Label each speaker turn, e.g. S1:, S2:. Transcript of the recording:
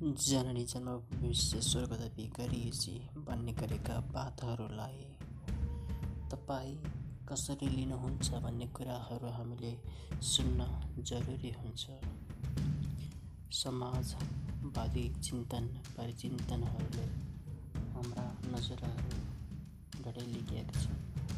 S1: जननी जन्मभूमिश्च स्वर्गदपि गरिएछि भन्ने गरेका बातहरूलाई तपाईँ कसरी लिनुहुन्छ भन्ने कुराहरू हामीले सुन्न जरुरी हुन्छ। समाजवादी चिन्तन परिचिन्तनहरूले हाम्रा नजरहरू ढडेलिएका छन्।